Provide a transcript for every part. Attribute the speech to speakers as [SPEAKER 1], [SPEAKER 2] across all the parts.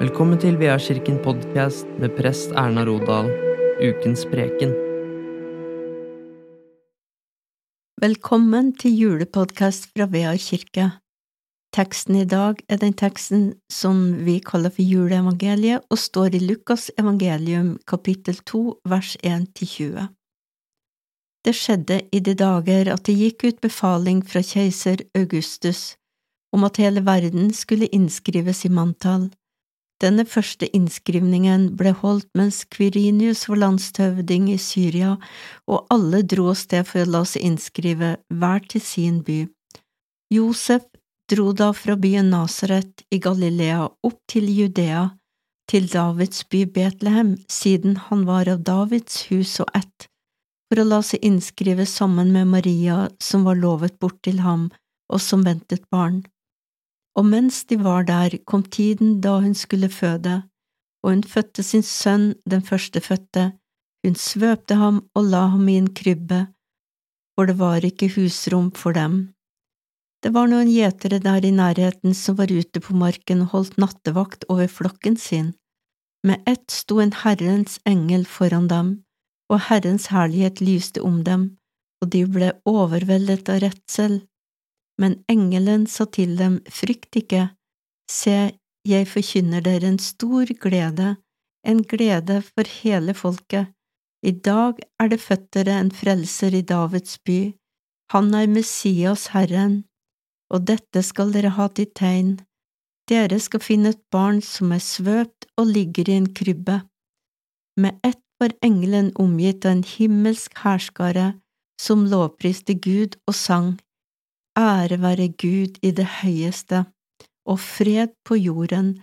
[SPEAKER 1] Velkommen til Veakirken podkast med prest Erna Rodal, ukens preken.
[SPEAKER 2] Velkommen til julepodkast fra Vea kirke. Teksten i dag er den teksten som vi kaller for juleevangeliet, og står i Lukas evangelium kapittel 2 vers 1–20. Det skjedde i de dager at det gikk ut befaling fra keiser Augustus om at hele verden skulle innskrives i manntall denne første innskrivningen ble holdt mens Quirinius var landshøvding i Syria, og alle dro av sted for å la seg innskrive, hver til sin by. Josef dro da fra byen Nasaret i Galilea opp til Judea, til Davids by Betlehem, siden han var av Davids hus og ett, for å la seg innskrive sammen med Maria, som var lovet bort til ham, og som ventet barn og mens de var der, kom tiden da hun skulle føde, og hun fødte sin sønn, den førstefødte, hun svøpte ham og la ham i en krybbe, for det var ikke husrom for dem. Det var noen gjetere der i nærheten som var ute på marken og holdt nattevakt over flokken sin. Med ett sto en Herrens engel foran dem, og Herrens herlighet lyste om dem, og de ble overveldet av redsel. Men engelen sa til dem, frykt ikke, se, jeg forkynner dere en stor glede, en glede for hele folket. I dag er det født dere en frelser i Davids by, han er Messias Herren, og dette skal dere ha til tegn. Dere skal finne et barn som er svøpt og ligger i en krybbe. Med ett var engelen omgitt av en himmelsk hærskare som lovpriste Gud og sang. Ære være Gud i det høyeste, og fred på jorden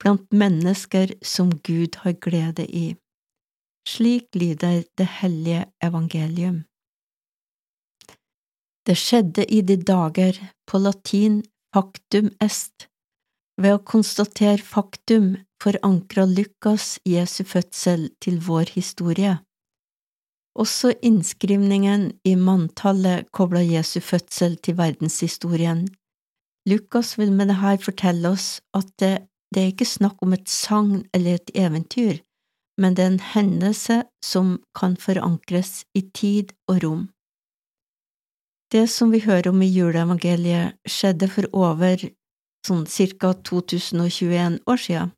[SPEAKER 2] blant mennesker som Gud har glede i. Slik lyder det hellige evangelium. Det skjedde i de dager, på latin factum est. Ved å konstatere faktum forankra Lukas Jesu fødsel til vår historie. Også innskrivningen i manntallet kobler Jesu fødsel til verdenshistorien. Lukas vil med dette fortelle oss at det, det er ikke snakk om et sagn eller et eventyr, men det er en hendelse som kan forankres i tid og rom. Det som vi hører om i juleevangeliet, skjedde for over sånn ca. 2021 år siden,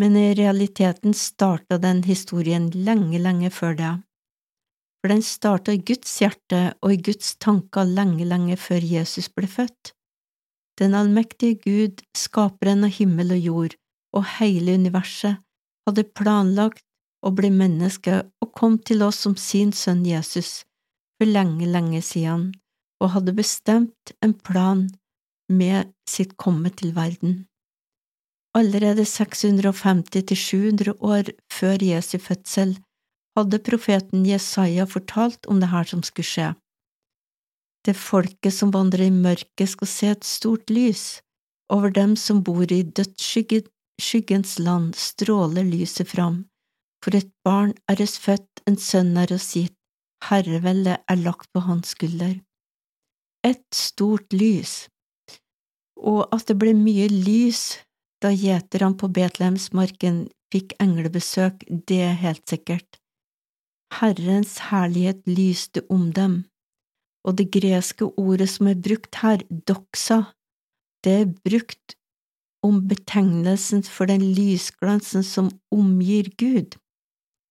[SPEAKER 2] men i realiteten starta den historien lenge, lenge før det for den starta i Guds hjerte og i Guds tanker lenge, lenge før Jesus ble født. Den allmektige Gud, skaperen av himmel og jord og hele universet, hadde planlagt å bli menneske og kom til oss som sin sønn Jesus for lenge, lenge siden, og hadde bestemt en plan med sitt komme til verden. Allerede 650 til 700 år før Jesu fødsel hadde profeten Jesaja fortalt om det her som skulle skje. Det folket som vandrer i mørket, skal se et stort lys. Over dem som bor i dødsskyggens land, stråler lyset fram. For et barn er oss født, en sønn er oss gitt, herreveldet er lagt på hans skulder. Et stort lys. Og at det ble mye lys da gjeterne på Betlehemsmarken fikk englebesøk, det er helt sikkert. Herrens herlighet lyste om dem, og det greske ordet som er brukt her, doxa, det er brukt om betegnelsen for den lysglansen som omgir Gud.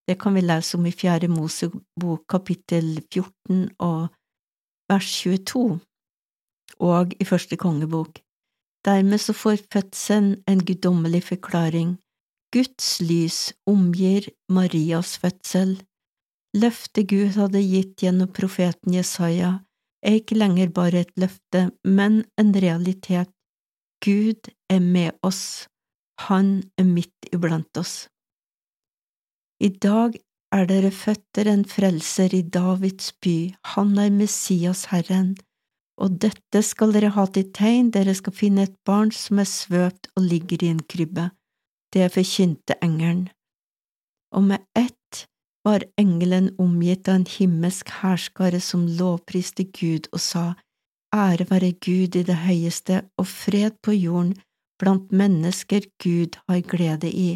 [SPEAKER 2] Det kan vi lese om i Fjerde Mosebok kapittel 14 og vers 22, og i Første kongebok. Dermed så får fødselen en guddommelig forklaring. Guds lys omgir Marias fødsel. Løftet Gud hadde gitt gjennom profeten Jesaja, er ikke lenger bare et løfte, men en realitet. Gud er med oss, Han er midt iblant oss. I dag er dere føtter en frelser i Davids by, han er Messias Herren, og dette skal dere ha til tegn, dere skal finne et barn som er svøpt og ligger i en krybbe. Det forkynte engelen. Og med ett var engelen omgitt av en himmelsk hærskare som lovpriste Gud og sa, Ære være Gud i det høyeste og fred på jorden blant mennesker Gud har glede i.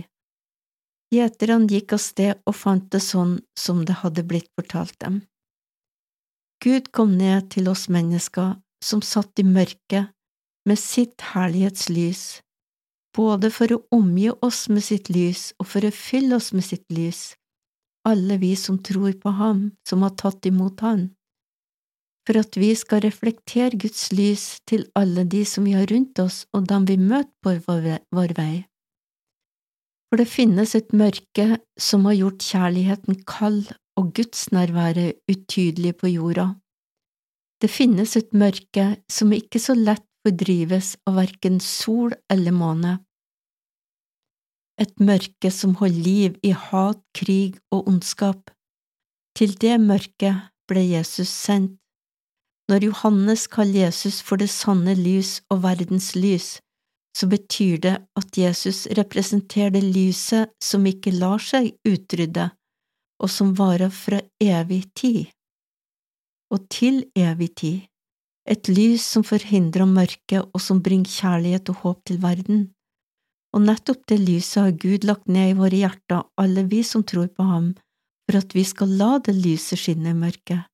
[SPEAKER 2] Gjeterne gikk av sted og fant det sånn som det hadde blitt fortalt dem. Gud kom ned til oss mennesker som satt i mørket med sitt herlighetslys, både for å omgi oss med sitt lys og for å fylle oss med sitt lys, alle vi som tror på Ham, som har tatt imot Han for at vi skal reflektere Guds lys til alle de som vi har rundt oss og dem vi møter på vår vei. For det finnes et mørke som har gjort kjærligheten kald og gudsnærværet utydelig på jorda. Det finnes et mørke som ikke så lett fordrives av verken sol eller måne. Et mørke som holder liv i hat, krig og ondskap. Til det mørket ble Jesus sendt når Johannes kaller Jesus for det sanne lys og verdens lys, så betyr det at Jesus representerer det lyset som ikke lar seg utrydde, og som varer fra evig tid. Og til evig tid, et lys som forhindrer mørket og som bringer kjærlighet og håp til verden. Og nettopp det lyset har Gud lagt ned i våre hjerter, alle vi som tror på ham, for at vi skal la det lyset skinne i mørket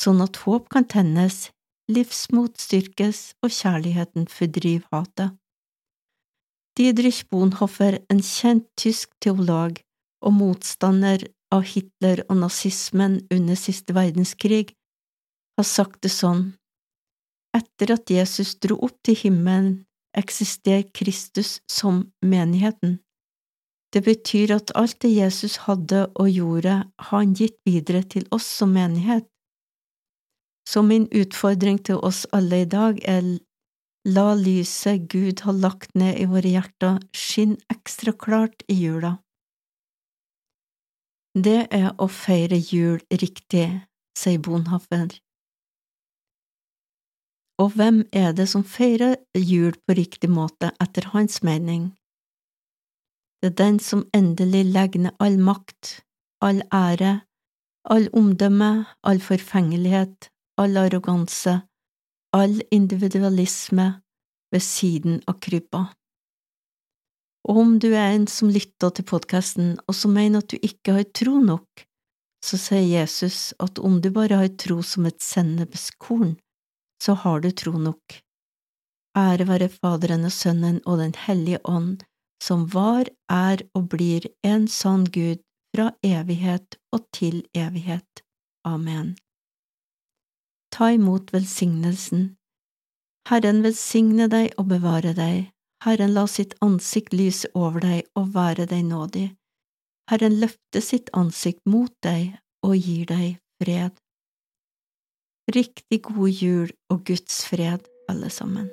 [SPEAKER 2] sånn at håp kan tennes, livsmot styrkes og kjærligheten fordriver hatet. Didrich Bonhoffer, en kjent tysk teolog og motstander av Hitler og nazismen under siste verdenskrig, har sagt det sånn, etter at Jesus dro opp til himmelen, eksisterer Kristus som menigheten. Det betyr at alt det Jesus hadde og gjorde, har han gitt videre til oss som menighet. Så min utfordring til oss alle i dag er la lyset Gud har lagt ned i våre hjerter, skinne ekstra klart i jula. Det er å feire jul riktig, sier Bonhaffer. Og hvem er det som feirer jul på riktig måte, etter hans mening? Det er den som endelig legger ned all makt, all ære, all omdømme, all forfengelighet, all arroganse, all individualisme ved siden av krypa. Og om du er en som lytter til podkasten og som mener at du ikke har tro nok, så sier Jesus at om du bare har tro som et sennepskorn, så har du tro nok. Ære være Faderen og Sønnen og Den hellige ånd, som var, er og blir en sann Gud fra evighet og til evighet. Amen. Ta imot velsignelsen. Herren velsigne deg og bevare deg. Herren la sitt ansikt lyse over deg og være deg nådig. Herren løfte sitt ansikt mot deg og gir deg fred. Riktig god jul og Guds fred, alle sammen.